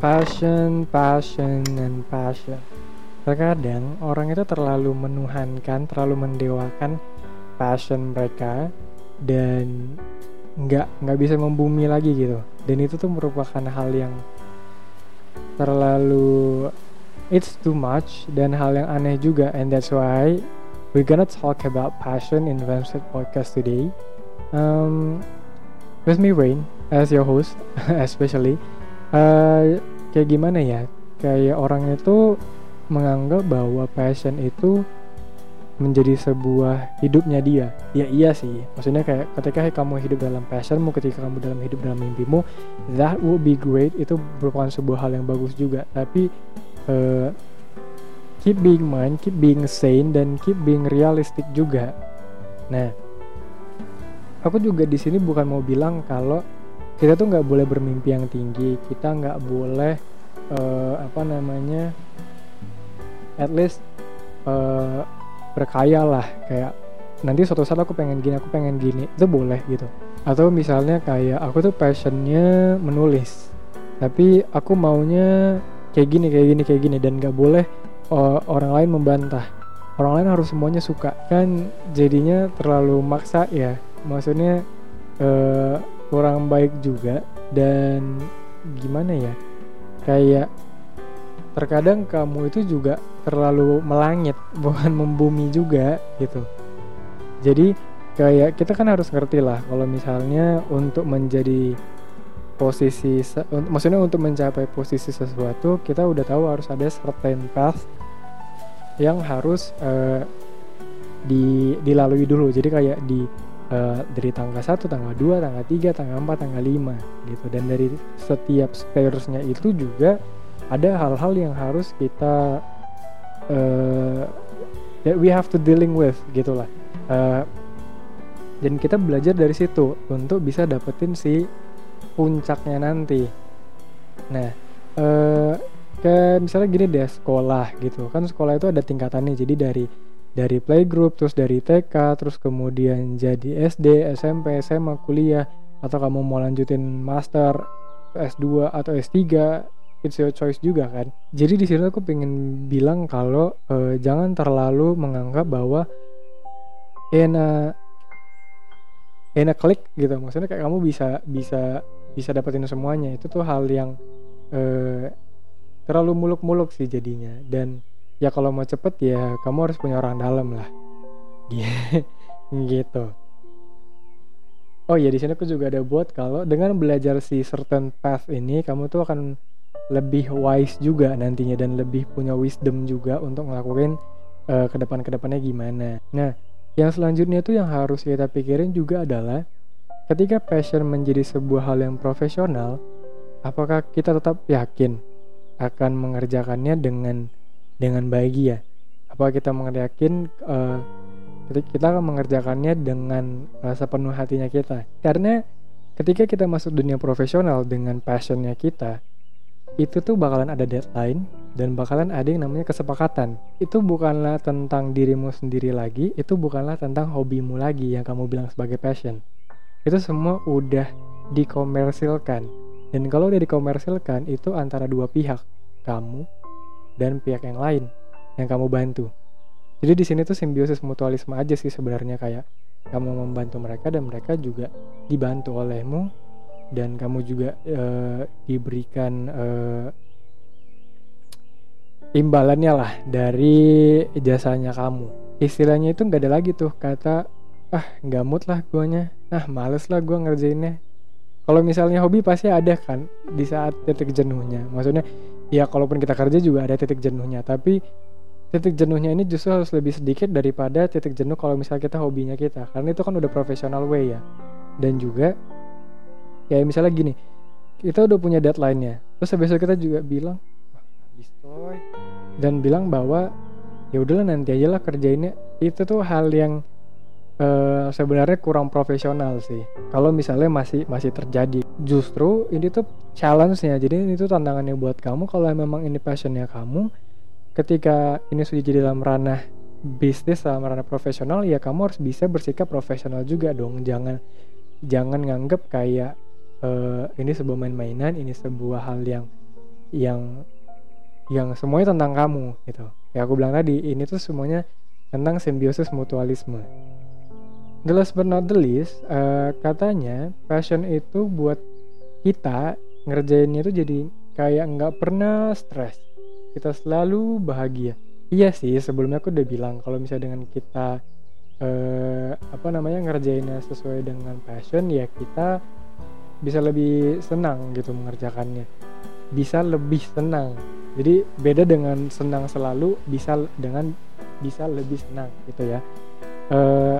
passion, passion, and passion. Terkadang orang itu terlalu menuhankan, terlalu mendewakan passion mereka dan nggak nggak bisa membumi lagi gitu. Dan itu tuh merupakan hal yang terlalu it's too much dan hal yang aneh juga and that's why we're gonna talk about passion in Ramset podcast today. Um, with me Rain as your host especially uh, kayak gimana ya? Kayak orang itu menganggap bahwa passion itu menjadi sebuah hidupnya dia. Ya iya sih. Maksudnya kayak ketika kamu hidup dalam passionmu ketika kamu dalam hidup dalam mimpimu that would be great itu merupakan sebuah hal yang bagus juga. Tapi uh, keep being mind keep being sane dan keep being realistic juga. Nah aku juga di sini bukan mau bilang kalau kita tuh nggak boleh bermimpi yang tinggi. Kita nggak boleh uh, apa namanya at least uh, berkaya lah. Kayak nanti suatu saat aku pengen gini aku pengen gini. Itu boleh gitu. Atau misalnya kayak aku tuh passionnya menulis. Tapi aku maunya kayak gini kayak gini kayak gini. Dan nggak boleh uh, orang lain membantah. Orang lain harus semuanya suka. Kan jadinya terlalu maksa ya. Maksudnya uh, kurang baik juga dan gimana ya? Kayak terkadang kamu itu juga terlalu melangit bukan membumi juga gitu. Jadi kayak kita kan harus ngerti lah kalau misalnya untuk menjadi posisi maksudnya untuk mencapai posisi sesuatu kita udah tahu harus ada certain path yang harus uh, di dilalui dulu. Jadi kayak di uh, dari tanggal 1, tanggal 2, tanggal 3, tanggal 4, tanggal 5 gitu. Dan dari setiap stairs-nya itu juga ada hal-hal yang harus kita uh, that we have to dealing with gitulah. Uh, dan kita belajar dari situ untuk bisa dapetin si puncaknya nanti. Nah, uh, kayak misalnya gini deh sekolah gitu kan sekolah itu ada tingkatannya jadi dari dari playgroup terus dari TK terus kemudian jadi SD SMP SMA kuliah atau kamu mau lanjutin master S2 atau S3 it's your choice juga kan? Jadi di sini aku pengen bilang kalau uh, jangan terlalu menganggap bahwa in a click gitu. Maksudnya kayak kamu bisa bisa bisa dapetin semuanya. Itu tuh hal yang uh, terlalu muluk-muluk sih jadinya. Dan ya kalau mau cepet ya kamu harus punya orang dalam lah. Gitu. Oh ya di sini aku juga ada buat kalau dengan belajar si certain path ini kamu tuh akan lebih wise juga nantinya dan lebih punya wisdom juga untuk ngelakuin uh, ke depan ke depannya gimana. Nah yang selanjutnya tuh yang harus kita pikirin juga adalah ketika passion menjadi sebuah hal yang profesional apakah kita tetap yakin akan mengerjakannya dengan dengan bahagia. Apa kita mengerjakan uh, kita akan mengerjakannya dengan uh, sepenuh hatinya kita. Karena ketika kita masuk dunia profesional dengan passionnya kita itu tuh bakalan ada deadline dan bakalan ada yang namanya kesepakatan. Itu bukanlah tentang dirimu sendiri lagi itu bukanlah tentang hobimu lagi yang kamu bilang sebagai passion. Itu semua udah dikomersilkan. Dan kalau udah dikomersilkan itu antara dua pihak kamu dan pihak yang lain yang kamu bantu. Jadi di sini tuh simbiosis mutualisme aja sih sebenarnya kayak kamu membantu mereka dan mereka juga dibantu olehmu dan kamu juga uh, diberikan uh, imbalannya lah dari jasanya kamu. Istilahnya itu nggak ada lagi tuh kata ah nggak mood lah guanya, ah males lah gua ngerjainnya. Kalau misalnya hobi pasti ada kan di saat titik jenuhnya. Maksudnya ya kalaupun kita kerja juga ada titik jenuhnya tapi titik jenuhnya ini justru harus lebih sedikit daripada titik jenuh kalau misalnya kita hobinya kita karena itu kan udah profesional way ya. Dan juga kayak misalnya gini kita udah punya deadline-nya terus besok kita juga bilang habis toy dan bilang bahwa ya udahlah nanti aja lah kerjainnya. Itu tuh hal yang uh, sebenarnya kurang profesional sih. Kalau misalnya masih masih terjadi. Justru ini tuh challenge-nya. Jadi ini tuh tantangannya buat kamu. Kalau memang ini passionnya kamu ketika ini sudah jadi dalam ranah bisnis dalam ranah profesional ya kamu harus bisa bersikap profesional juga dong. Jangan jangan nganggep kayak uh, ini sebuah main-mainan ini sebuah hal yang yang yang semuanya tentang kamu gitu. Kayak aku bilang tadi ini tuh semuanya tentang simbiosis mutualisme the last but not the least uh, katanya passion itu buat kita ngerjainnya itu jadi kayak nggak pernah stres. Kita selalu bahagia. Iya sih sebelumnya aku udah bilang kalau misalnya dengan kita uh, apa namanya ngerjainnya sesuai dengan passion ya kita bisa lebih senang gitu mengerjakannya. Bisa lebih senang. Jadi beda dengan senang selalu bisa dengan bisa lebih senang gitu ya. Uh,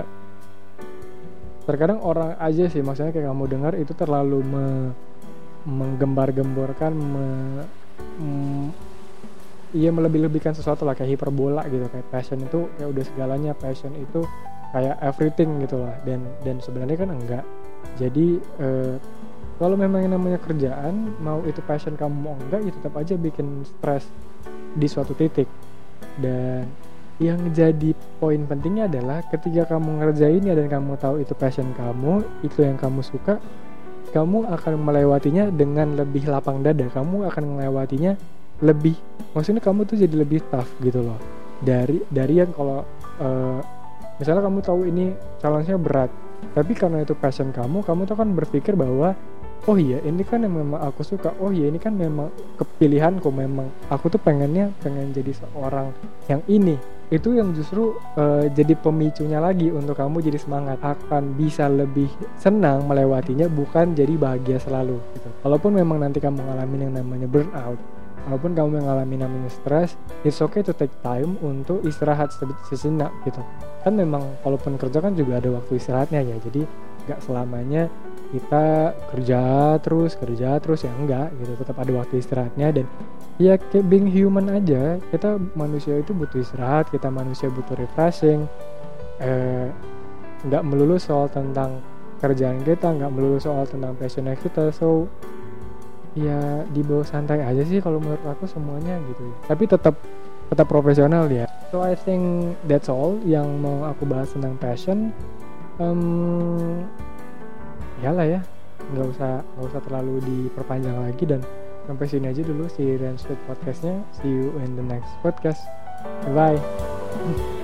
terkadang orang aja sih maksudnya kayak kamu dengar itu terlalu me, menggembar-gemborkan me, mm, iya melebih-lebihkan sesuatu lah kayak hiperbola gitu kayak passion itu kayak udah segalanya passion itu kayak everything gitu lah. Dan dan sebenarnya kan enggak. Jadi uh, kalau memang yang namanya kerjaan mau itu passion kamu mau enggak ya tetap aja bikin stres di suatu titik. Dan yang jadi poin pentingnya adalah ketika kamu ngerjainnya dan kamu tahu itu passion kamu itu yang kamu suka kamu akan melewatinya dengan lebih lapang dada. Kamu akan melewatinya lebih maksudnya kamu tuh jadi lebih tough gitu loh. Dari dari yang kalau uh, misalnya kamu tahu ini challenge-nya berat tapi karena itu passion kamu kamu tuh kan berpikir bahwa oh iya ini kan yang memang aku suka. Oh iya ini kan memang kepilihanku. Memang aku tuh pengennya pengen jadi seorang yang ini. Itu yang justru uh, jadi pemicunya lagi untuk kamu jadi semangat. Akan bisa lebih senang melewatinya bukan jadi bahagia selalu gitu. walaupun memang nanti kamu mengalami yang namanya burnout walaupun kamu mengalami namanya stres it's okay to take time untuk istirahat sejenak gitu. Kan memang walaupun kerja kan juga ada waktu istirahatnya ya. Jadi nggak selamanya kita kerja terus kerja terus ya enggak gitu. Tetap ada waktu istirahatnya dan ya kayak being human aja. Kita manusia itu butuh istirahat kita manusia butuh refreshing. Eh, melulu soal tentang kerjaan kita nggak melulu soal tentang passionnya kita. So ya dibawa santai aja sih kalau menurut aku semuanya gitu. Tapi tetap tetap profesional ya. So I think that's all yang mau aku bahas tentang passion um, iyalah ya nggak usah nggak usah terlalu diperpanjang lagi dan sampai sini aja dulu si Rensweet podcastnya. See you in the next podcast. Bye